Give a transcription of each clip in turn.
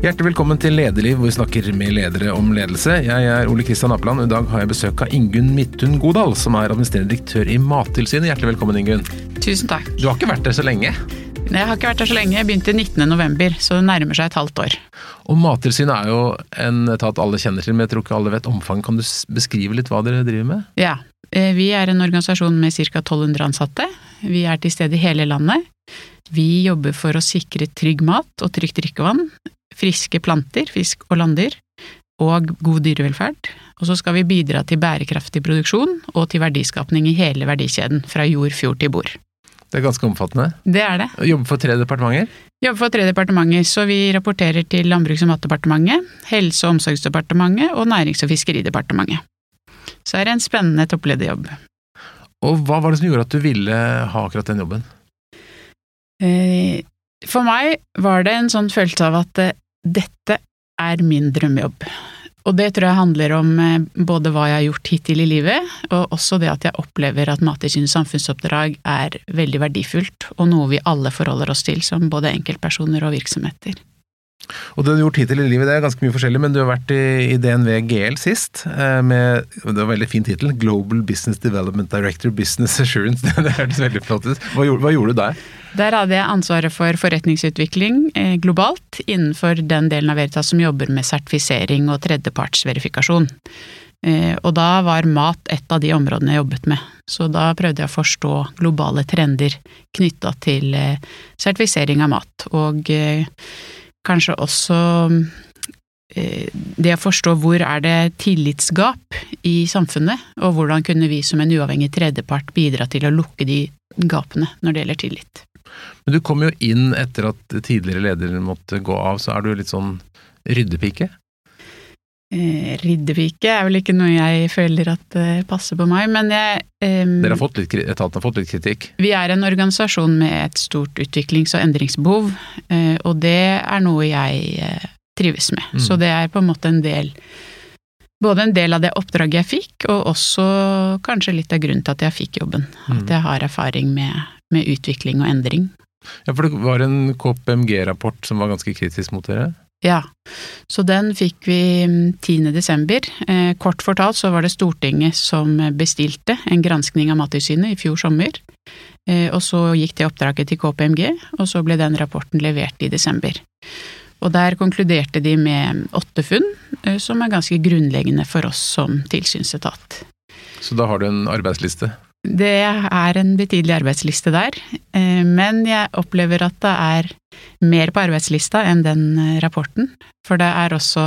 Hjertelig velkommen til Lederliv, hvor vi snakker med ledere om ledelse. Jeg er Ole Kristian Apland, og i dag har jeg besøk av Ingunn Midthun Godal, som er administrerende direktør i Mattilsynet. Hjertelig velkommen, Ingunn. Tusen takk. Du har ikke vært der så lenge? Jeg har ikke vært der så lenge. Jeg begynte 19.11, så det nærmer seg et halvt år. Og Mattilsynet er jo en etat alle kjenner til, men jeg tror ikke alle vet omfanget. Kan du beskrive litt hva dere driver med? Ja. Eh, vi er en organisasjon med ca. 1200 ansatte. Vi er til stede i hele landet. Vi jobber for å sikre trygg mat og trygt drikkevann, friske planter, fisk og landdyr, og god dyrevelferd. Og så skal vi bidra til bærekraftig produksjon og til verdiskapning i hele verdikjeden, fra jord, fjord til bord. Det er ganske omfattende. Det er det. Jobbe for tre departementer? Jobbe for tre departementer, så vi rapporterer til Landbruks- og matdepartementet, Helse- og omsorgsdepartementet og Nærings- og fiskeridepartementet. Så er det en spennende topplederjobb. Og hva var det som gjorde at du ville ha akkurat den jobben? Eh, for meg var det en sånn følelse av at eh, dette er min drømmejobb. Og det tror jeg handler om eh, både hva jeg har gjort hittil i livet, og også det at jeg opplever at Mattilsynets samfunnsoppdrag er veldig verdifullt, og noe vi alle forholder oss til som både enkeltpersoner og virksomheter. Og du har gjort hittil i livet, det er ganske mye forskjellig, men du har vært i, i DNV GL sist, med det var veldig fin tittel, Global Business Development Director Business Assurance. Det hørtes veldig flott ut. Hva, hva gjorde du der? Der hadde jeg ansvaret for forretningsutvikling eh, globalt innenfor den delen av Veritas som jobber med sertifisering og tredjepartsverifikasjon. Eh, og da var mat et av de områdene jeg jobbet med. Så da prøvde jeg å forstå globale trender knytta til eh, sertifisering av mat. Og kanskje også det å forstå hvor er det tillitsgap i samfunnet, og hvordan kunne vi som en uavhengig tredjepart bidra til å lukke de gapene når det gjelder tillit. Men du kom jo inn etter at tidligere leder måtte gå av, så er du litt sånn ryddepike? Eh, Riddervike er vel ikke noe jeg føler at eh, passer på meg, men jeg eh, Dere har fått litt, Etaten har fått litt kritikk? Vi er en organisasjon med et stort utviklings- og endringsbehov, eh, og det er noe jeg eh, trives med. Mm. Så det er på en måte en del både en del av det oppdraget jeg fikk, og også kanskje litt av grunnen til at jeg fikk jobben. Mm. At jeg har erfaring med, med utvikling og endring. Ja, for det var en KPMG-rapport som var ganske kritisk mot dere? Ja, så den fikk vi 10. Mm, desember. Eh, kort fortalt så var det Stortinget som bestilte en granskning av Mattilsynet i fjor sommer. Eh, og så gikk det oppdraget til KPMG, og så ble den rapporten levert i desember. Og der konkluderte de med åtte funn, eh, som er ganske grunnleggende for oss som tilsynsetat. Så da har du en arbeidsliste? Det er en betydelig arbeidsliste der, eh, men jeg opplever at det er mer på arbeidslista enn den eh, rapporten. For det er også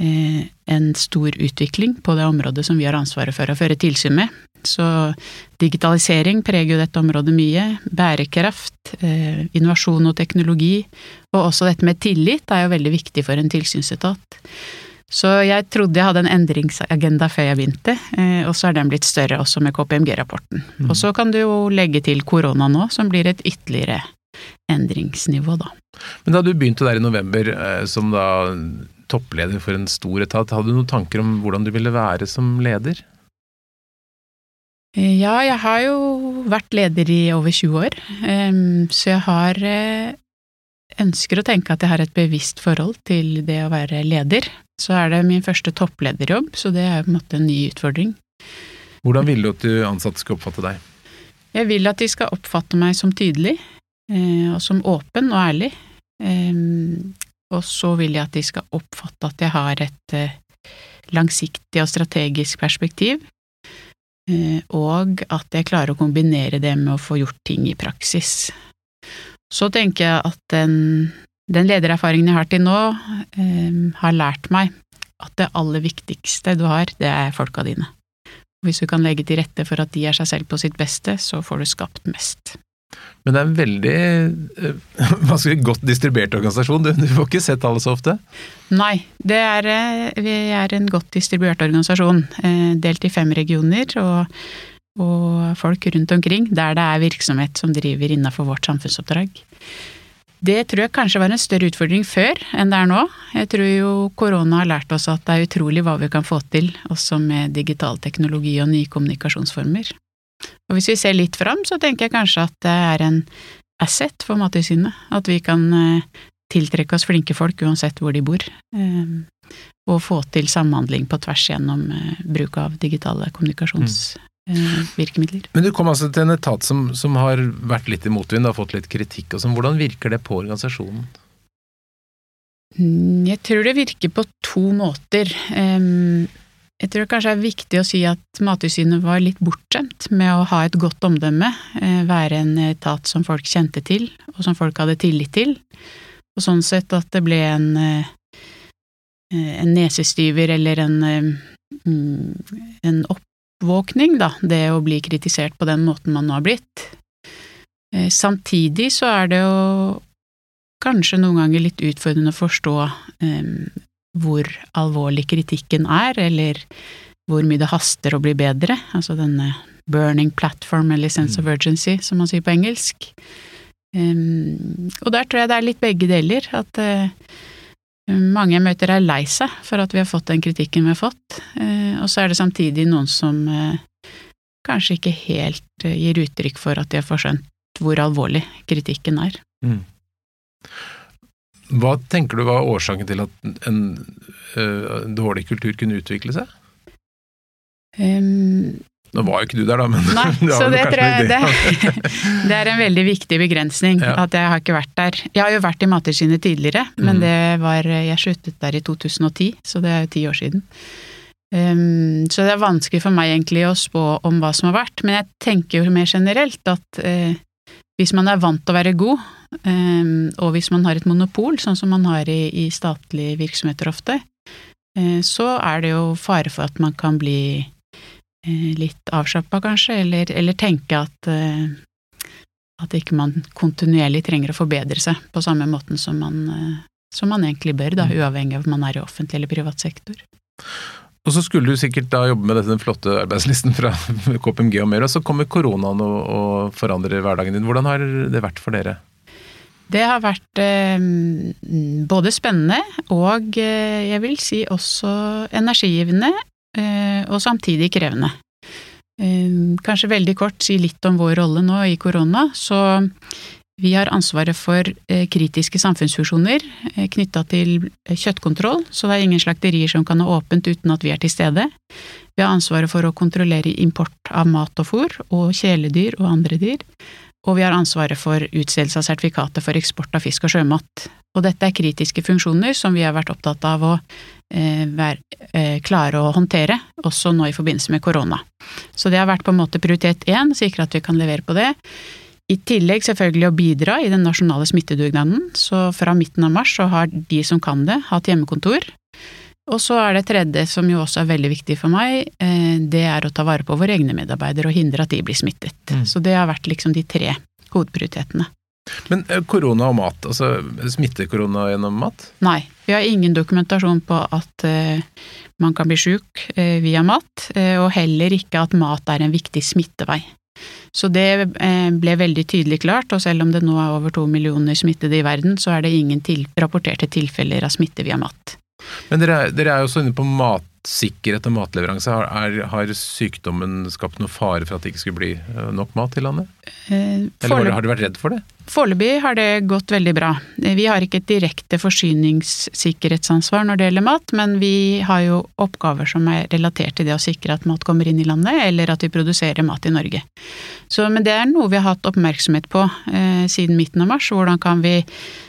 en stor utvikling på det området som vi har ansvaret for å føre tilsyn med. Så digitalisering preger jo dette området mye. Bærekraft, eh, innovasjon og teknologi, og også dette med tillit er jo veldig viktig for en tilsynsetat. Så jeg trodde jeg hadde en endringsagenda før jeg begynte, eh, og så er den blitt større også med KPMG-rapporten. Mm. Og så kan du jo legge til korona nå, som blir et ytterligere endringsnivå, da. Men da du begynte der i november eh, som da toppleder for en stor etat, hadde du noen tanker om hvordan du ville være som leder? Eh, ja, jeg har jo vært leder i over 20 år, så jeg har ønsker å tenke at jeg har et bevisst forhold til det å være leder. Så er det min første topplederjobb, så det er på en måte en ny utfordring. Hvordan vil du at du ansatte skal oppfatte deg? Jeg vil at de skal oppfatte meg som tydelig, eh, og som åpen og ærlig. Og så vil jeg at de skal oppfatte at jeg har et langsiktig og strategisk perspektiv, Eh, og at jeg klarer å kombinere det med å få gjort ting i praksis. Så tenker jeg at den, den ledererfaringen jeg har til nå, eh, har lært meg at det aller viktigste du har, det er folka dine. Hvis du kan legge til rette for at de er seg selv på sitt beste, så får du skapt mest. Men det er en veldig eh, si, godt distribuert organisasjon. Du, får ikke sett alle så ofte? Nei, er, eh, vi er en godt distribuert organisasjon. Delt i fem regioner og, og folk rundt omkring der det er virksomhet som driver innafor vårt samfunnsoppdrag. Det tror jeg kanskje var en større utfordring før enn det er nå. Jeg tror jo korona har lært oss at det er utrolig hva vi kan få til, også med digital teknologi og nye kommunikasjonsformer. Og hvis vi ser litt fram, så tenker jeg kanskje at det er en asset for Mattilsynet. At vi kan eh, tiltrekke oss flinke folk uansett hvor de bor. Og få til samhandling på tvers gjennom bruk av digitale kommunikasjonsvirkemidler. Men du kom altså til en etat som, som har vært litt i motvind, har fått litt kritikk og sånn. Hvordan virker det på organisasjonen? Mm, jeg tror det virker på to måter. Jeg tror det kanskje er viktig å si at Mattilsynet var litt bortskjemt med å ha et godt omdømme, eh, være en etat som folk kjente til, og som folk hadde tillit til. Og sånn sett at det ble en, eh, en nesestyver eller en, en en oppvåkning, da, det å bli kritisert på den måten man nå har blitt. Eh, samtidig så er det jo kanskje noen ganger litt utfordrende å forstå um, hvor alvorlig kritikken er, eller hvor mye det haster å bli bedre. Altså denne burning platform eller sense of mm. urgency, som man sier på engelsk. Um, og der tror jeg det er litt begge deler. At uh, mange jeg møter er lei seg for at vi har fått den kritikken vi har fått, uh, og så er det samtidig noen som uh, kanskje ikke helt gir uttrykk for at de har forskjønt hvor alvorlig kritikken er. Mm. Hva tenker du var årsaken til at en uh, dårlig kultur kunne utvikle seg? Um, Nå var jo ikke du der, da, men Nei, så det, tror jeg, det, det, er en veldig viktig begrensning ja. at jeg har ikke vært der. Jeg har jo vært i Mattilsynet tidligere, men mm. det var Jeg sluttet der i 2010, så det er jo ti år siden. Um, så det er vanskelig for meg egentlig å spå om hva som har vært, men jeg tenker jo mer generelt at uh, hvis man er vant til å være god, um, og hvis man har et monopol, sånn som man har i, i statlige virksomheter ofte, uh, så er det jo fare for at man kan bli litt avslappa, kanskje, eller, eller, tenke at eh, at ikke man kontinuerlig trenger å forbedre seg på samme måten som man, som man egentlig bør, da, mm. uavhengig av om man er i offentlig eller privat sektor. Og så skulle du sikkert da jobbe med den flotte arbeidslisten fra KPMG og mer, og så kommer koronaen og, og forandrer hverdagen din. Hvordan har det vært for dere? Det har vært eh, både spennende og eh, jeg vil si også energigivende, eh, og samtidig krevende. Kanskje veldig kort si litt om vår rolle nå i korona. Så vi har ansvaret for kritiske samfunnsfunksjoner knytta til kjøttkontroll, så det er ingen slakterier som kan ha åpent uten at vi er til stede. Vi har ansvaret for å kontrollere import av mat og fôr, og kjæledyr og andre dyr og vi har ansvaret for utstedelse av sertifikater for eksport av fisk og sjømat. Og dette er kritiske funksjoner som vi har vært opptatt av å eh, være, eh, klare å håndtere, også nå i forbindelse med korona. Så det har vært på en måte prioritet én, sikre at vi kan levere på det. I tillegg selvfølgelig å bidra i den nasjonale smittedugnaden, så fra midten av mars så har de som kan det, hatt hjemmekontor. Og så er det tredje, som jo også er veldig viktig for meg, eh, det er å ta vare på våre egne medarbeidere og hindre at de blir smittet. Mm. Så det har vært liksom de tre hovedprioritetene. Men eh, korona og mat, altså smitter korona gjennom mat? Nei, vi har ingen dokumentasjon på at uh, man kan bli sjuk uh, via mat, uh, og heller ikke at mat er en viktig smittevei. Så det ble veldig tydelig klart, og selv om det nå er over to millioner smittede i verden, så er det ingen til rapporterte tilfeller av smitte via mat. Men dere, dere er jo også inne på matsikkerhet og matleveranse. Har, er, har, sykdommen skapt noe fare for at det ikke skulle bli nok mat i landet? Eller har dere vært redd for det? Foreløpig har det gått veldig bra. Vi har ikke et direkte forsyningssikkerhetsansvar når det gjelder mat, men vi har jo oppgaver som er relatert til det å sikre at mat kommer inn i landet, eller at vi produserer mat i Norge. Så, men det er noe vi har hatt oppmerksomhet på eh, siden midten av mars. Hvordan kan vi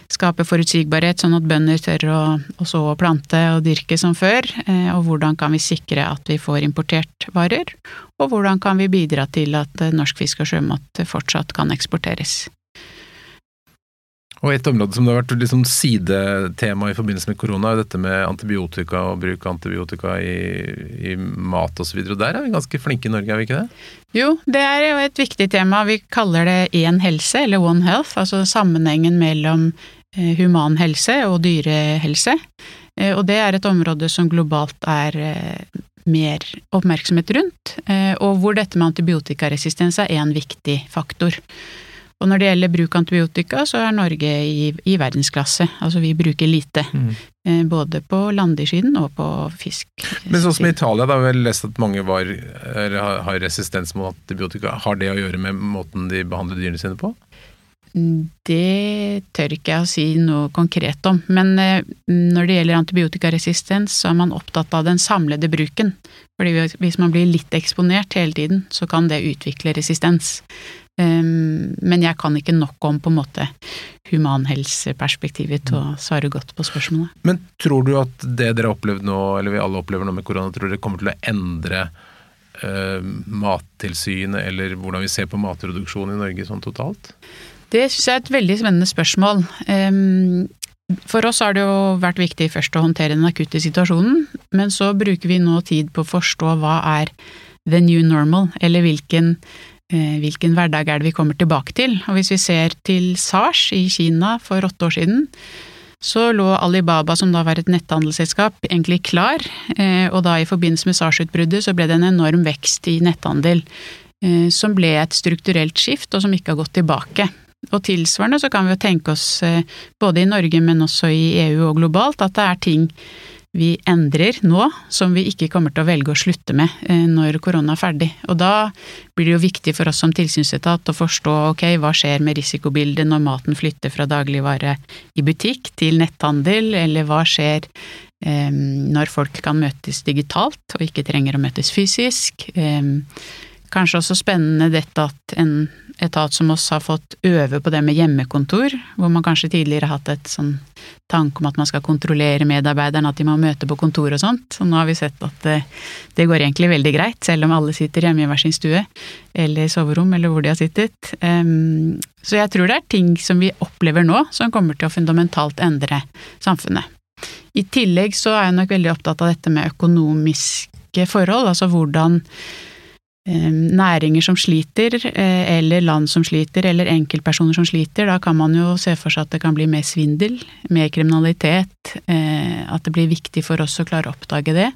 skape forutsigbarhet, sånn at bønder tør å, å så og plante og dyrke som før, eh, og hvordan kan vi sikre at vi får importert varer, og hvordan kan vi bidra til at norsk fisk og sjømat fortsatt kan eksporteres. Og et område som det har vært liksom sidetema i forbindelse med korona, er dette med antibiotika og bruk av antibiotika i, i mat osv. Der er vi ganske flinke i Norge, er vi ikke det? Jo, det er jo et viktig tema. Vi kaller det én helse, eller One Health, altså sammenhengen mellom eh, human helse og dyrehelse. Eh, og det er et område som globalt er eh, mer oppmerksomhet rundt, og hvor dette med antibiotikaresistens er en viktig faktor. Og når det gjelder bruk av antibiotika, så er Norge i, i verdensklasse. Altså vi bruker lite. Mm. Eh, både på landdyrsiden og på fisk. Men sånn som i Italia, da har vi lest at mange var, har resistens mot antibiotika. Har det å gjøre med måten de behandler dyrene sine på? Det tør ikke jeg å si noe konkret om, men eh, når det gjelder antibiotikaresistens, så er man opptatt av den samlede bruken. Fordi hvis man blir litt eksponert hele tiden, så kan det utvikle resistens. Ehm, men jeg kan ikke nok om på en måte humanhelseperspektivet til å svare godt på spørsmålet. Men tror du at det dere har opplevd nå, eller vi alle opplever nå med korona, tror dere kommer til å endre uh, Mattilsynet, eller hvordan vi ser på matproduksjon i Norge sånn totalt? Det syns jeg er et veldig spennende spørsmål. Um, for oss har det jo vært viktig først å håndtere den akutte situasjonen, men så bruker vi nå tid på å forstå hva er the new normal, eller hvilken Eh, hvilken hverdag er det vi kommer tilbake til. Og hvis vi ser til SARS i Kina for åtte år siden, så lå Alibaba, som da var et netthandelsselskap, egentlig klar, eh, og da i forbindelse med SARS-utbruddet så ble det en enorm vekst i netthandel, eh, som ble et strukturelt skift, og som ikke har gått tilbake. Og tilsvarende så kan vi jo tenke oss, både i Norge, men også i EU og globalt, at det er ting vi endrer nå, som vi ikke kommer til å velge å slutte med eh, når korona er ferdig. Og da blir det jo viktig for oss som tilsynsetat å forstå ok, hva skjer med risikobildet når maten flytter fra dagligvare i butikk til netthandel, eller hva skjer eh, når folk kan møtes digitalt og ikke trenger å møtes fysisk. Eh, kanskje også spennende dette at en etat som oss har fått øve på det med hjemmekontor, hvor man kanskje tidligere har hatt et sånn tanke om at man skal kontrollere medarbeiderne, at de må møte på kontor og sånt. Så nå har vi sett at det, det går egentlig veldig greit, selv om alle sitter hjemme i hver sin stue, eller soverom, eller hvor de har sittet. Um, så jeg tror det er ting som vi opplever nå, som kommer til å fundamentalt endre samfunnet. I tillegg så er jeg nok veldig opptatt av dette med økonomiske forhold, altså hvordan næringer som sliter, eh, eller land som sliter, eller enkeltpersoner som sliter, da kan man jo se for seg at det kan bli mer svindel, mer kriminalitet, eh, at det blir viktig for oss å klare å oppdage det.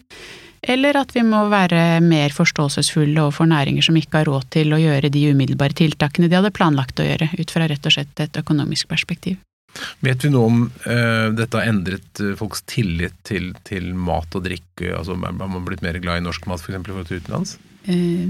Eller at vi må være mer forståelsesfulle overfor næringer som ikke har råd til å gjøre de umiddelbare tiltakene de hadde planlagt å gjøre, ut fra rett og slett et økonomisk perspektiv. Vet vi noe om uh, dette har endret folks tillit til, til mat og drikke? Altså, Har man blitt mer glad i norsk mat f.eks. For utenlands? Eh,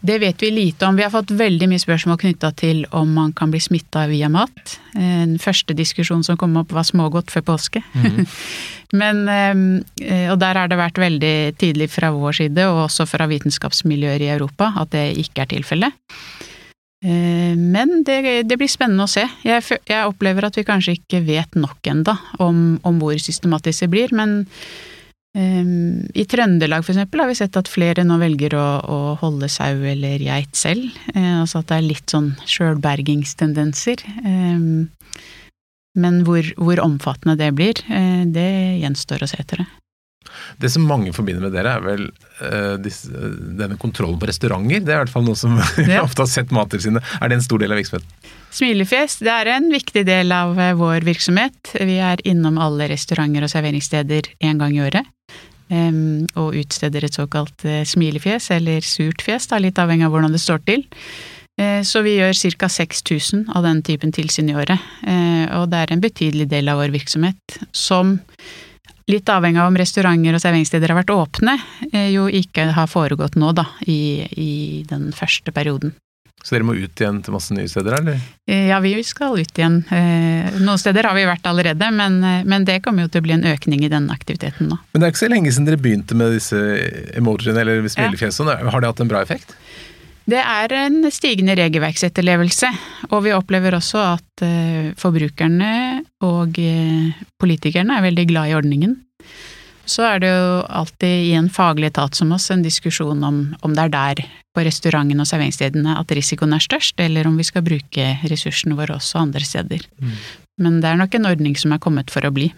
det vet vi lite om. Vi har fått veldig mye spørsmål knytta til om man kan bli smitta via mat. Eh, den første diskusjonen som kom opp var smågodt før påske. Mm. Men, eh, og der har det vært veldig tydelig fra vår side, og også fra vitenskapsmiljøer i Europa, at det ikke er tilfellet. Men det, det, blir spennende å se. Jeg, jeg, opplever at vi kanskje ikke vet nok enda om, om hvor systematisk det blir, men Um, I Trøndelag for eksempel har vi sett at flere nå velger å, å holde sau eller geit selv. Uh, altså at det er litt sånn sjølbergingstendenser. Um, men hvor, hvor, omfattende det blir, uh, det gjenstår å se etter det. Det som mange forbinder med dere, er vel uh, disse, denne kontrollen på restauranter. Det er i hvert fall noe som ja. ofte har sett Mattilsynet. Er det en stor del av virksomheten? Smilefjes det er en viktig del av vår virksomhet. Vi er innom alle restauranter og serveringssteder én gang i året og utsteder et såkalt eh, smilefjes, eller surt fjes, da, litt avhengig av hvordan det står til. Eh, så vi gjør ca. 6000 av den typen tilsyn i året, eh, og det er en betydelig del av vår virksomhet som litt avhengig av om restauranter og serveringssteder har vært åpne, jo ikke har foregått nå, da, i, i den første perioden. Så dere må ut igjen til masse nye steder, eller? Eh, ja, vi skal ut igjen. Eh, noen steder har vi vært allerede, men, eh, men, det kommer jo til å bli en økning i den aktiviteten nå. Men det er ikke så lenge siden dere begynte med disse emojiene eller smilefjesene. Ja. Har det hatt en bra effekt? Det er en stigende regelverksetterlevelse, og vi opplever også at forbrukerne og politikerne er veldig glad i ordningen. Så er det jo alltid i en faglig etat som oss en diskusjon om om det er der, på restaurantene og serveringsstedene, at risikoen er størst, eller om vi skal bruke ressursene våre også andre steder. Mm. Men det er nok en ordning som er kommet for å bli.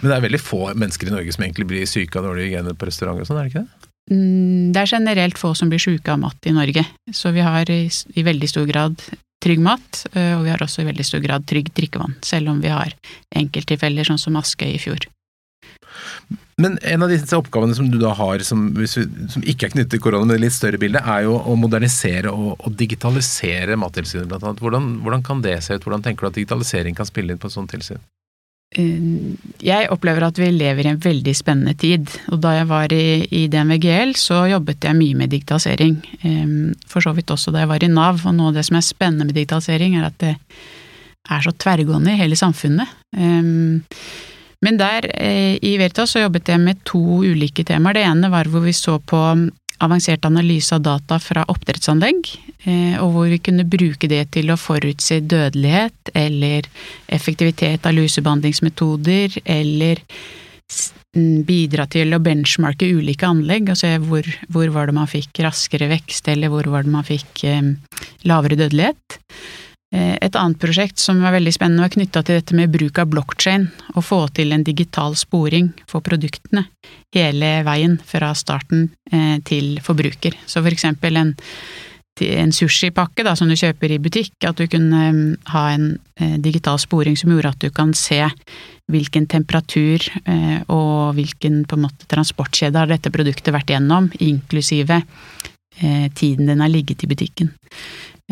Men det er veldig få mennesker i Norge som egentlig blir syke av dårlig hygiene på restaurant og sånn, er det ikke det? Mm, det er generelt få som blir syke av mat i Norge, så vi har i, i veldig stor grad trygg mat, og vi har også i veldig stor grad trygg drikkevann, selv om vi har enkelttilfeller sånn som Askøy i fjor. Men en av disse oppgavene som du da har, som, som ikke er knyttet til korona, men det litt større bildet, er jo å modernisere og, og digitalisere Mattilsynet bl.a. Hvordan, hvordan, kan det se ut? Hvordan tenker du at digitalisering kan spille inn på et sånt tilsyn? jeg opplever at vi lever i en veldig spennende tid. Og da jeg var i, i DNVGL, så jobbet jeg mye med digitalisering. For så vidt også da jeg var i Nav. Og noe av det som er spennende med digitalisering, er at det er så tverrgående i hele samfunnet. Men der, eh, i Veritas, så jobbet jeg med to ulike temaer. Det ene var hvor vi så på avansert analyse av data fra oppdrettsanlegg, eh, og hvor vi kunne bruke det til å forutse dødelighet eller effektivitet av lusebehandlingsmetoder, eller bidra til å benchmarke ulike anlegg og se hvor, hvor var det man fikk raskere vekst, eller hvor var det man fikk eh, lavere dødelighet. Eh, et annet prosjekt som var veldig spennende, var knytta til dette med bruk av blokkjede. Å få til en digital sporing for produktene hele veien fra starten eh, til forbruker. Så for eksempel en, en sushipakke da, som du kjøper i butikk, at du kunne eh, ha en digital sporing som gjorde at du kan se hvilken temperatur og hvilken på en måte transportkjede har dette produktet vært gjennom, inklusive tiden den har ligget i butikken.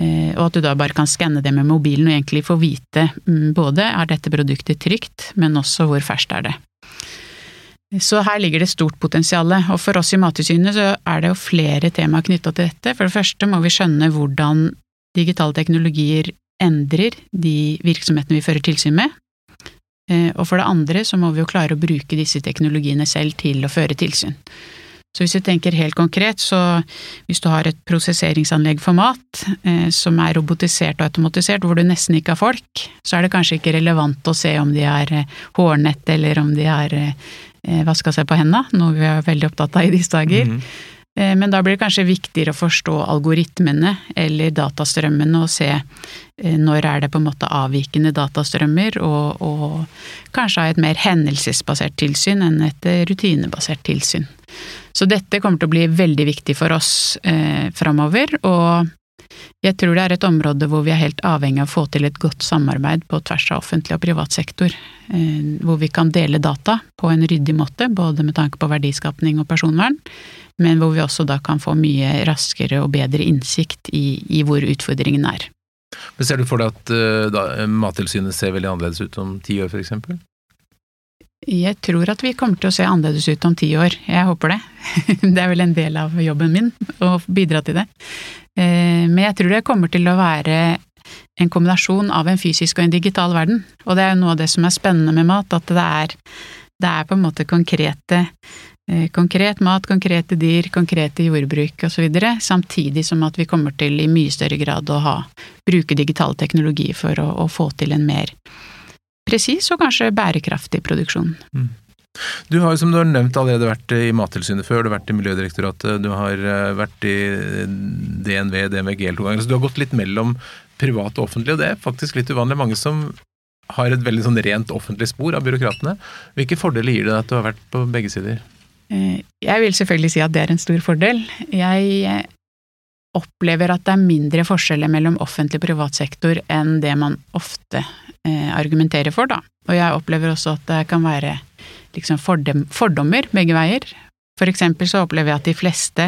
Eh, og at du da bare kan skanne det med mobilen og egentlig få vite mm, både er dette produktet trygt, men også hvor ferskt er det. Så her ligger det stort potensial, og for oss i Mattilsynet så er det jo flere temaer knytta til dette. For det første må vi skjønne hvordan digitale teknologier endrer de virksomhetene vi fører tilsyn med. Eh, og for det andre så må vi jo klare å bruke disse teknologiene selv til å føre tilsyn. Så hvis vi tenker helt konkret, så hvis du har et prosesseringsanlegg for mat eh, som er robotisert og automatisert, hvor du nesten ikke har folk, så er det kanskje ikke relevant å se om de har eh, hårnett eller om de har eh, vaska seg på henda, noe vi er veldig opptatt av i disse dager. Mm -hmm. Men da blir det kanskje viktigere å forstå algoritmene eller datastrømmene og se eh, når er det på en måte avvikende datastrømmer, og, og kanskje ha et mer hendelsesbasert tilsyn enn et rutinebasert tilsyn. Så dette kommer til å bli veldig viktig for oss eh, framover, og jeg tror det er et område hvor vi er helt avhengig av å få til et godt samarbeid på tvers av offentlig og privat sektor, eh, hvor vi kan dele data på en ryddig måte, både med tanke på verdiskapning og personvern, men hvor vi også da kan få mye raskere og bedre innsikt i, i hvor utfordringen er. Men Ser du for deg at da, Mattilsynet ser veldig annerledes ut om ti år, f.eks.? Jeg tror at vi kommer til å se annerledes ut om ti år. Jeg håper det. Det er vel en del av jobben min å bidra til det. Eh, men jeg tror det kommer til å være en kombinasjon av en fysisk og en digital verden. Og det er jo noe av det som er spennende med mat, at det er, det er på en måte konkrete eh, Konkret mat, konkrete dyr, konkrete jordbruk osv., samtidig som at vi kommer til i mye større grad å ha, bruke digital teknologi for å, å få til en mer presis og kanskje bærekraftig produksjon. Mm. Du har som du har nevnt allerede vært i Mattilsynet før, du har vært i Miljødirektoratet, du har eh, vært i DNV, DNV GL to ganger. Så du har gått litt mellom privat og offentlig, og det er faktisk litt uvanlig. Mange som har et veldig sånn rent offentlig spor av byråkratene. Hvilke fordeler gir det deg at du har vært på begge sider? Eh, jeg vil selvfølgelig si at det er en stor fordel. Jeg eh, opplever at det er mindre forskjeller mellom offentlig og privat sektor enn det man ofte argumenterer for, da. Og jeg opplever også at det kan være liksom fordommer begge veier. For eksempel så opplever jeg at de fleste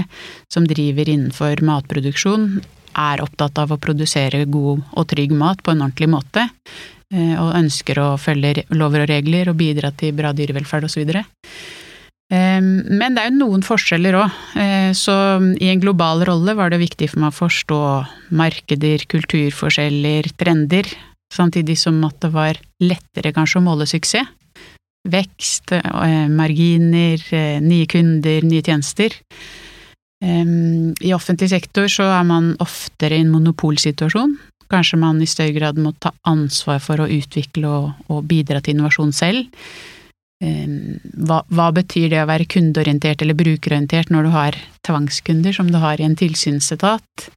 som driver innenfor matproduksjon, er opptatt av å produsere god og trygg mat på en ordentlig måte, eh, og ønsker å følge lover og regler og bidra til bra dyrevelferd osv. Ehm, men det er jo noen forskjeller òg, eh, så i en global rolle var det viktig for meg å forstå markeder, kulturforskjeller, trender, samtidig som at det var lettere kanskje å måle suksess. Vekst, eh, marginer, eh, nye kunder, nye tjenester. I offentlig sektor så er man oftere i en monopolsituasjon. Kanskje man i større grad må ta ansvar for å utvikle og, og bidra til innovasjon selv. Hva, hva, betyr det å være kundeorientert eller brukerorientert når du har tvangskunder, som du har i en tilsynsetat?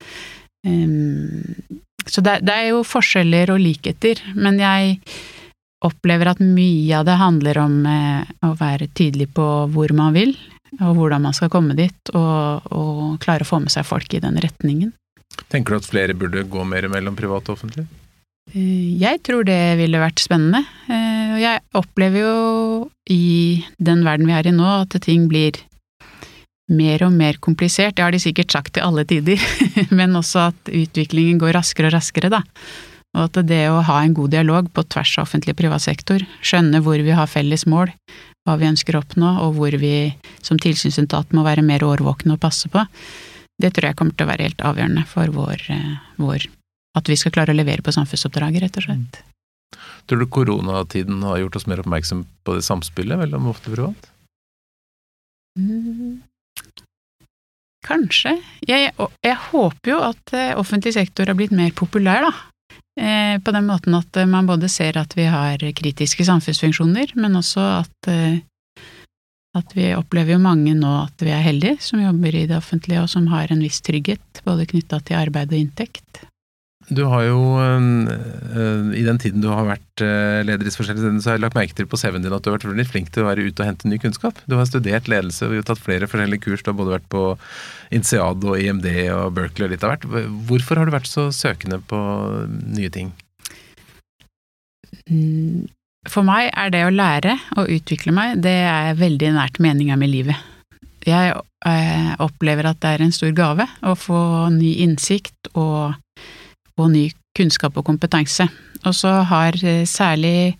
Så det, det, er jo forskjeller og likheter, men jeg opplever at mye av det handler om eh, å være tydelig på hvor man vil, og hvordan man skal komme dit, og, og klare å få med seg folk i den retningen. Tenker du at flere burde gå mer mellom privat og offentlig? Eh, jeg tror det ville vært spennende. Eh, og jeg opplever jo i den verden vi er i nå, at ting blir mer og mer komplisert. Det har de sikkert sagt til alle tider, men også at utviklingen går raskere og raskere, da. Og at det å ha en god dialog på tvers av offentlig og privat sektor, skjønne hvor vi har felles mål, hva vi ønsker å oppnå, og hvor vi som tilsynsetat må være mer årvåkne og passe på, det tror jeg kommer til å være helt avgjørende for vår, eh, vår At vi skal klare å levere på samfunnsoppdraget, rett og slett. Mm. Tror du koronatiden har gjort oss mer oppmerksom på det samspillet mellom offentlig og privat? Mm. Kanskje. Jeg, jeg, håper jo at eh, offentlig sektor har blitt mer populær, da. Eh, på den måten at man både ser at vi har kritiske samfunnsfunksjoner, men også at, eh, at vi opplever jo mange nå at vi er heldige som jobber i det offentlige og som har en viss trygghet, både knytta til arbeid og inntekt. Du har jo, uh, i den tiden du har vært uh, leder i forskjellige steder, så har jeg lagt merke til på CV-en din at du har vært veldig flink til å være ute og hente ny kunnskap. Du har studert ledelse, har tatt flere forskjellige kurs, du har både vært på INSEAD og IMD og Berkeley og litt av hvert. Hvorfor har du vært så søkende på nye ting? Mm, for meg er det å lære og utvikle meg, det er veldig nært meninga med livet. Jeg opplever at det er en stor gave å få ny innsikt og og ny kunnskap og kompetanse. Og så har eh, særlig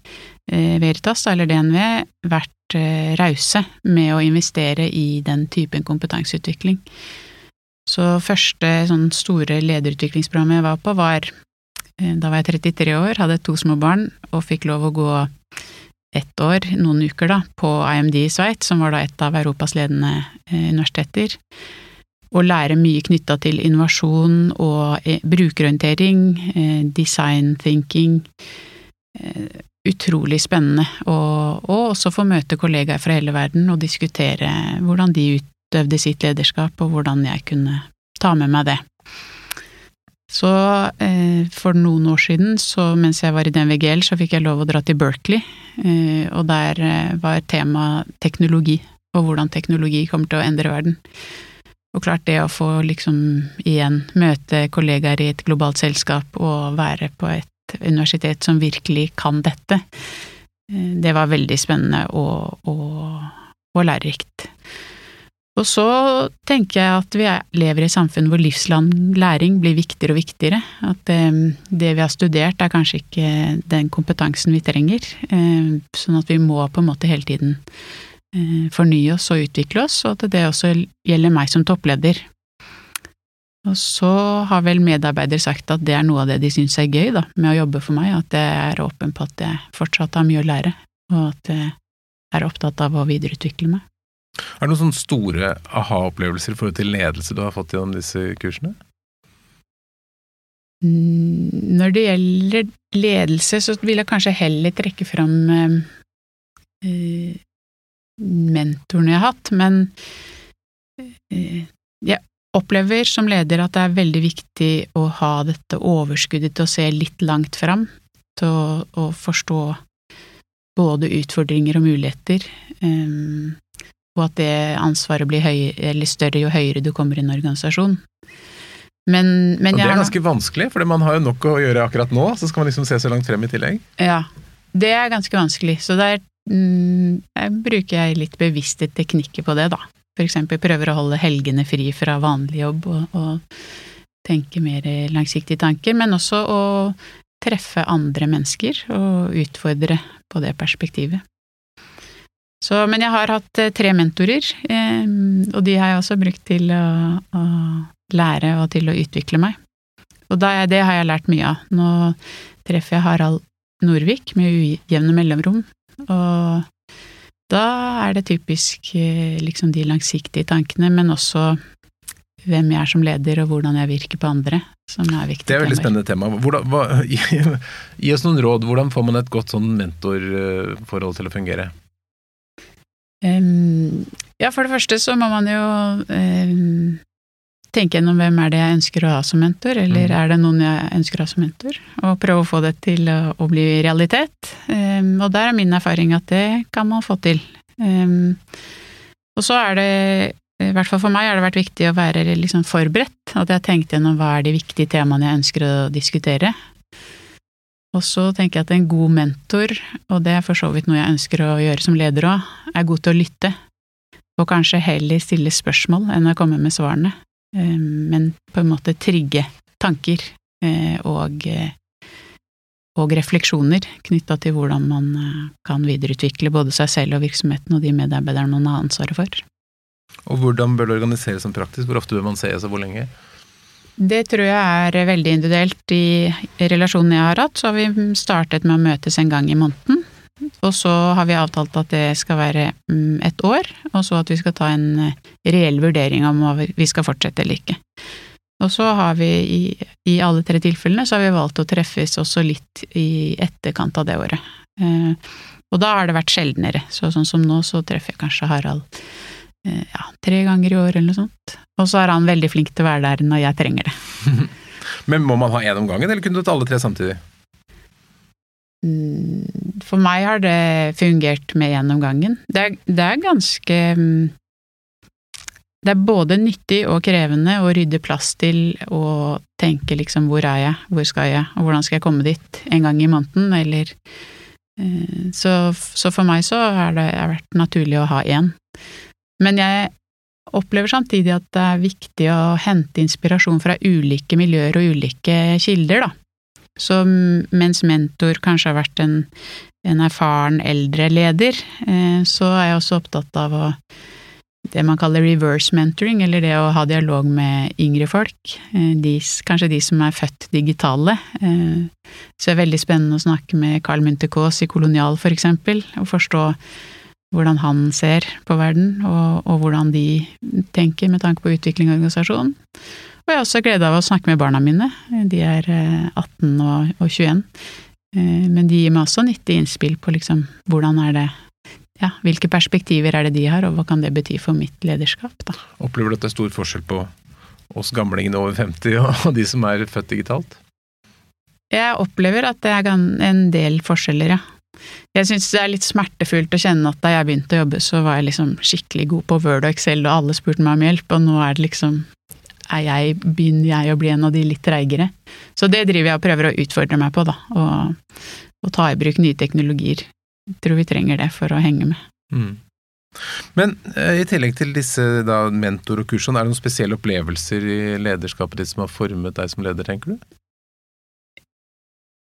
eh, Veritas, eller DNV, vært eh, rause med å investere i den typen kompetanseutvikling. Så første sånn store lederutviklingsprogrammet jeg var på, var da var jeg 33 år, hadde to små barn og fikk lov å gå ett år, noen uker da, på IMD i Sveits, som var da et av Europas ledende universiteter å lære mye knytta til innovasjon og eh, brukerorientering, eh, design thinking. Eh, utrolig spennende, og, og også få møte kollegaer fra hele verden og diskutere hvordan de utøvde sitt lederskap, og hvordan jeg kunne ta med meg det. Så for noen år siden, så mens jeg var i DNVGL, så fikk jeg lov å dra til Berkeley, og der var tema teknologi, og hvordan teknologi kommer til å endre verden. Og klart det å få liksom igjen møte kollegaer i et globalt selskap og være på et universitet som virkelig kan dette, eh, det var veldig spennende og, og, og lærerikt. Og så tenker jeg at vi lever i et samfunn hvor livslang læring blir viktigere og viktigere. At det, eh, det, vi har studert er kanskje ikke den kompetansen vi trenger. Eh, sånn at vi må på en måte hele tiden fornye oss og utvikle oss, og at det også gjelder meg som toppleder. Og så har vel medarbeidere sagt at det er noe av det de syns er gøy da, med å jobbe for meg, at jeg er åpen på at jeg fortsatt har mye å lære, og at jeg er opptatt av å videreutvikle meg. Er det noen sånne store aha-opplevelser i forhold til ledelse du har fått gjennom disse kursene? Mm, når det gjelder ledelse, så vil jeg kanskje heller trekke fram eh, mentorene jeg har hatt, men eh, jeg opplever som leder at det er veldig viktig å ha dette overskuddet til å se litt langt fram, til å, å forstå både utfordringer og muligheter, um, og at det ansvaret blir høyere, større jo høyere du kommer i en organisasjon. Men, men og det er ganske vanskelig, for man har jo nok å gjøre akkurat nå, så skal man liksom se så langt frem i tillegg. Ja, det er ganske vanskelig. Så det er jeg bruker jeg litt bevisste teknikker på det, da. For eksempel prøver å holde helgene fri fra vanlig jobb og, og tenke mer langsiktige tanker, men også å treffe andre mennesker og utfordre på det perspektivet. Så, men jeg har hatt eh, tre mentorer, eh, og de har jeg også brukt til å, å lære og til å utvikle meg. Og det har jeg lært mye av. Nå treffer jeg Harald Norvik med ujevne mellomrom, og da er det typisk eh, liksom de langsiktige tankene, men også hvem jeg er som leder og hvordan jeg virker på andre, som er viktige temaer. Det er et veldig spennende tema. Hvordan, hva, gi, gi, oss noen råd. Hvordan får man et godt sånn mentorforhold til å fungere? Um, ja, for det første så må man jo um, tenke gjennom hvem er det jeg ønsker å ha som mentor, eller mm. er det noen jeg ønsker å ha som mentor, og prøve å få det til å, å bli realitet. Um, og der er min erfaring at det kan man få til. Um, og så er det, i hvert fall for meg, har det vært viktig å være liksom forberedt, at jeg har tenkt gjennom hva er de viktige temaene jeg ønsker å diskutere. Og så tenker jeg at en god mentor, og det er for så vidt noe jeg ønsker å gjøre som leder òg, er god til å lytte, og kanskje heller stille spørsmål enn å komme med svarene. Eh, men på en måte trigge tanker eh, og, eh, og refleksjoner knytta til hvordan man kan videreutvikle både seg selv og virksomheten og de medarbeiderne man har ansvaret for. Og hvordan bør det organiseres som praktisk? Hvor ofte bør man se, og hvor lenge? Det tror jeg er veldig individuelt. I relasjonen jeg har hatt, så har vi startet med å møtes en gang i måneden. Og så har vi avtalt at det skal være mm, et år, og så at vi skal ta en eh, reell vurdering om vi skal fortsette eller ikke. Og så har vi i, i alle tre tilfellene så har vi valgt å treffes også litt i etterkant av det året. Eh, og da har det vært sjeldnere, så sånn som nå så treffer jeg kanskje Harald eh, ja, tre ganger i år eller noe sånt. Og så er han veldig flink til å være der når jeg trenger det. Men må man ha én om gangen, eller kunne du tatt alle tre samtidig? For meg har det fungert med gjennomgangen. Det er, det er ganske mm, det er både nyttig og krevende å rydde plass til å tenke liksom hvor er jeg, hvor skal jeg, og hvordan skal jeg komme dit en gang i måneden, eller eh, så, så, for meg så har det vært naturlig å ha én. Men jeg opplever samtidig at det er viktig å hente inspirasjon fra ulike miljøer og ulike kilder, da. Så mens mentor kanskje har vært en, en erfaren eldre leder, eh, så er jeg også opptatt av å det man kaller reverse mentoring, eller det å ha dialog med yngre folk. Eh, de, kanskje de som er født digitale. Eh, så det er veldig spennende å snakke med Carl Munthe-Kaas i Kolonial, for eksempel, og forstå hvordan han ser på verden, og, og, hvordan de tenker med tanke på utvikling av organisasjonen. Og jeg har også glede av å snakke med barna mine. De er 18 eh, og, og 21. Men de gir meg også nyttig innspill på liksom hvordan er det ja, hvilke perspektiver er det de har, og hva kan det bety for mitt lederskap, da. Opplever du at det er stor forskjell på oss gamlingene over 50 og de som er født digitalt? Jeg opplever at det er en del forskjeller, ja. Jeg syns det er litt smertefullt å kjenne at da jeg begynte å jobbe, så var jeg liksom skikkelig god på Word og Excel, og alle spurte meg om hjelp, og nå er det liksom jeg, begynner jeg å bli en av de litt treigere. Så det driver jeg og prøver å utfordre meg på, da. Og, og ta i bruk nye teknologier jeg tror vi trenger det for å henge med. Mm. Men eh, i tillegg til disse da, mentor- og kursene, er det noen spesielle opplevelser i lederskapet ditt som har formet deg som leder, tenker du?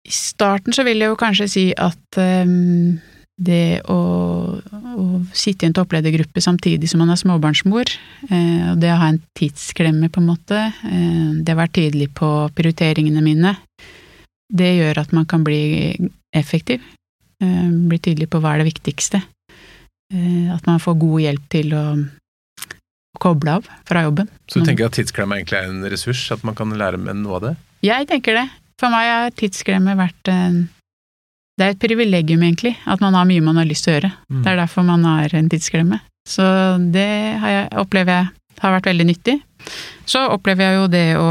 I starten så vil jeg jo kanskje si at um, det å, å, sitte i en toppledergruppe samtidig som man er småbarnsmor, eh, og det å ha en tidsklemme, på en måte, eh, det å være tydelig på prioriteringene mine, det gjør at man kan bli effektiv. Eh, bli tydelig på hva er det viktigste. At man får god hjelp til å koble av fra jobben. Så du tenker at tidsklemme egentlig er en ressurs, at man kan lære med noe av det? Jeg tenker det. For meg har tidsklemme vært en Det er et privilegium, egentlig, at man har mye man har lyst til å gjøre. Mm. Det er derfor man har en tidsklemme. Så det jeg, opplever jeg har vært veldig nyttig. Så opplever jeg jo det å,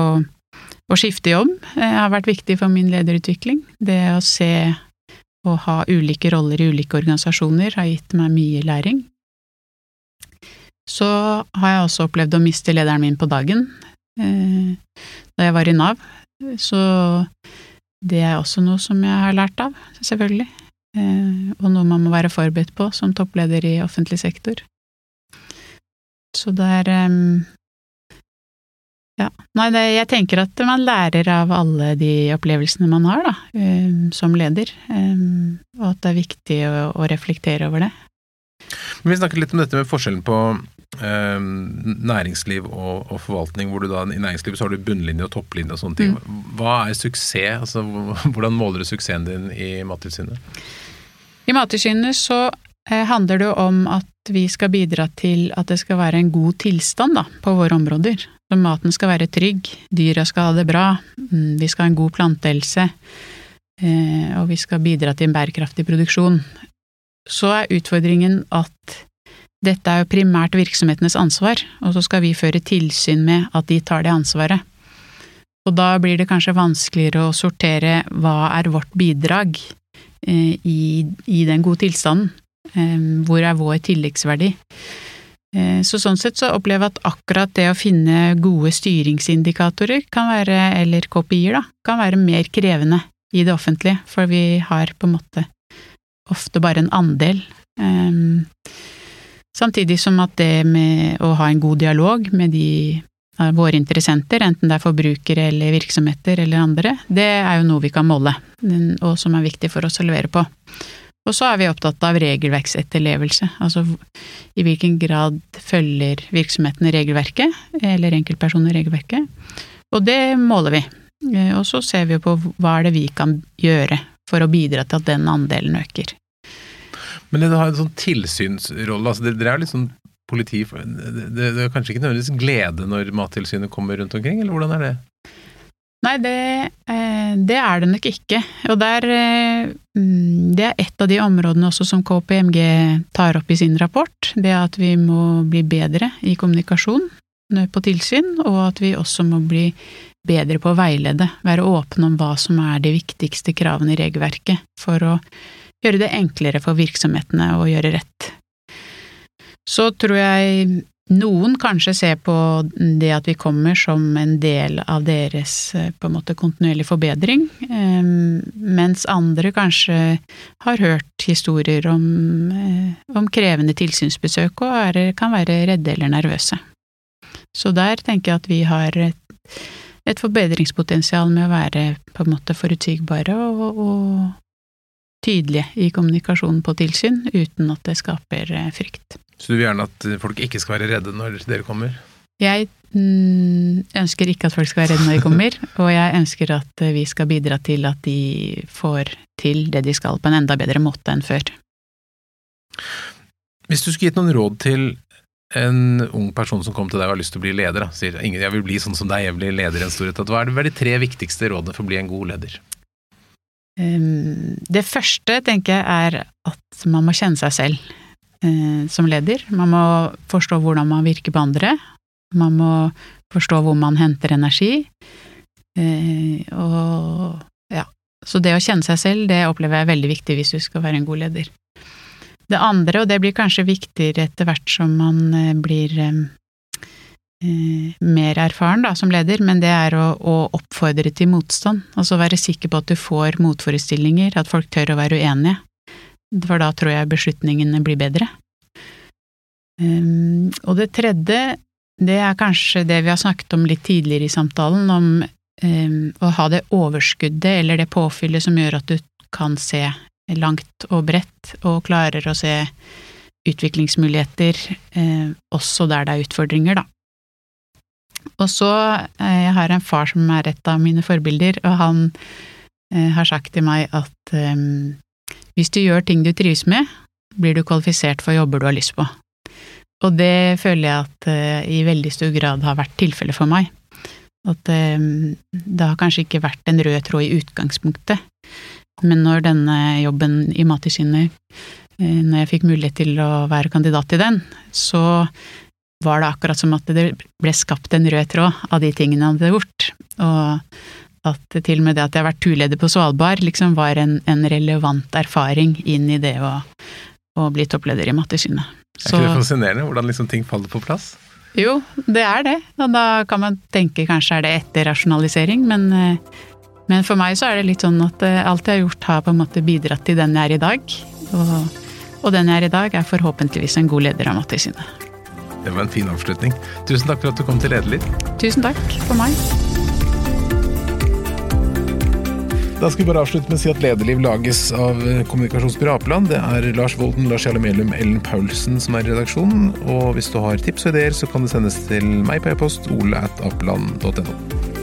å skifte jobb det har vært viktig for min lederutvikling. Det å se og ha ulike roller i ulike organisasjoner har gitt meg mye læring. Så har jeg også opplevd å miste lederen min på dagen eh, da jeg var i Nav, så det er også noe som jeg har lært av, selvfølgelig, eh, og noe man må være forberedt på som toppleder i offentlig sektor. Så det er eh, ja. Nei, det, jeg tenker at man lærer av alle de opplevelsene man har, da, um, som leder, og at det er viktig å, å, reflektere over det. Men Vi snakket litt om dette med forskjellen på eh, næringsliv og, og, forvaltning, hvor du da i næringslivet så har du bunnlinje og topplinje og sånne ting. Mm. Hva er suksess? Altså, hvordan måler du suksessen din i Mattilsynet? I Mattilsynet så eh, handler det om at vi skal bidra til at det skal være en god tilstand da, på våre områder. Så maten skal være trygg, dyra skal ha det bra, mm, vi skal ha en god plantehelse, eh, og vi skal bidra til en bærekraftig produksjon. Så er utfordringen at dette er jo primært virksomhetenes ansvar, og så skal vi føre tilsyn med at de tar det ansvaret. Og da blir det kanskje vanskeligere å sortere hva er vårt bidrag eh, i, i den gode tilstanden, eh, hvor er vår tilleggsverdi. Eh, så sånn sett så opplever jeg at akkurat det å finne gode styringsindikatorer kan være, eller KPI-er da, kan være mer krevende i det offentlige, for vi har på en måte ofte bare en andel. Um, samtidig som at det med å ha en god dialog med de av våre interessenter, enten det er forbrukere eller virksomheter eller andre, det er jo noe vi kan måle, og som er viktig for oss å levere på. Og så er vi opptatt av regelverksetterlevelse, altså i hvilken grad følger virksomhetene regelverket, eller enkeltpersoner regelverket, og det måler vi. Eh, og så ser vi på hva er det vi kan gjøre for å bidra til at den andelen øker. Men dere har en sånn tilsynsrolle, altså dere er litt sånn politi det, det, er kanskje ikke nødvendigvis glede når Mattilsynet kommer rundt omkring, eller hvordan er det? Nei, det, eh, det, er det nok ikke. Og der, eh, mm, det er et av de områdene også som KPMG tar opp i sin rapport. Det at vi må bli bedre i kommunikasjon på tilsyn, og at vi også må bli bedre på å veilede. Være åpne om hva som er de viktigste kravene i regelverket, for å gjøre det enklere for virksomhetene å gjøre rett. Så tror jeg noen kanskje ser på det at vi kommer som en del av deres eh, på en måte kontinuerlig forbedring, mens andre kanskje har hørt historier om, eh, om krevende tilsynsbesøk og er, kan være redde eller nervøse. Så der tenker jeg at vi har et, et forbedringspotensial med å være på en måte forutsigbare og, og tydelige i kommunikasjonen på tilsyn, uten at det skaper eh, frykt. Så du vil gjerne at folk ikke skal være redde når dere kommer? Jeg mm, ønsker ikke at folk skal være redde når de kommer, og jeg ønsker at vi skal bidra til at de får til det de skal på en enda bedre måte enn før. Hvis du skulle gitt noen råd til en ung person som kom til deg og har lyst til å bli leder, da, sier ingen jeg vil bli sånn som deg, jeg vil bli leder i en storhet. hva er de tre viktigste rådene for å bli en god leder? Um, det første tenker jeg er at man må kjenne seg selv eh, som leder. Man må forstå hvordan man virker på andre. Man må forstå hvor man henter energi. Eh, og ja. Så det å kjenne seg selv, det opplever jeg er veldig viktig hvis du skal være en god leder. Det andre, og det blir kanskje viktigere etter hvert som man eh, blir eh, mer erfaren da, som leder, men det er å, å, oppfordre til motstand. Altså være sikker på at du får motforestillinger, at folk tør å være uenige for da tror jeg beslutningene blir bedre. Um, og det tredje, det er kanskje det vi har snakket om litt tidligere i samtalen, om um, å ha det overskuddet eller det påfyllet som gjør at du kan se langt og bredt, og klarer å se utviklingsmuligheter eh, også der det er utfordringer, da. Og så, eh, jeg har en far som er et av mine forbilder, og han eh, har sagt til meg at um, hvis du gjør ting du trives med, blir du kvalifisert for jobber du har lyst på. Og det føler jeg at uh, i veldig stor grad har vært tilfellet for meg. At uh, det har kanskje ikke vært en rød tråd i utgangspunktet, men når denne jobben i Mattilsynet, uh, når jeg fikk mulighet til å være kandidat til den, så var det akkurat som at det ble skapt en rød tråd av de tingene jeg hadde gjort. Og at til og med det at jeg har vært turleder på Svalbard, liksom var en, en relevant erfaring inn i det å, å bli toppleder i Mattilsynet. Er ikke det fascinerende hvordan liksom ting faller på plass? Jo, det er det. Og da kan man tenke kanskje er det etter rasjonalisering, men, eh, men for meg så er det litt sånn at eh, alt jeg har gjort har på en måte bidratt til den jeg er i dag. Og, og den jeg er i dag er forhåpentligvis en god leder av Mattilsynet. Det var en fin avslutning. Tusen takk for at du kom til Lederliv. Tusen takk for meg. Da skal vi bare avslutte med å si at Lederliv lages av eh, kommunikasjonsbyrået Apeland. Det er Lars Volden, Lars Jarle Melum, Ellen Paulsen som er i redaksjonen. Og hvis du har tips og ideer, så kan det sendes til meg på e-post ole at apeland.no.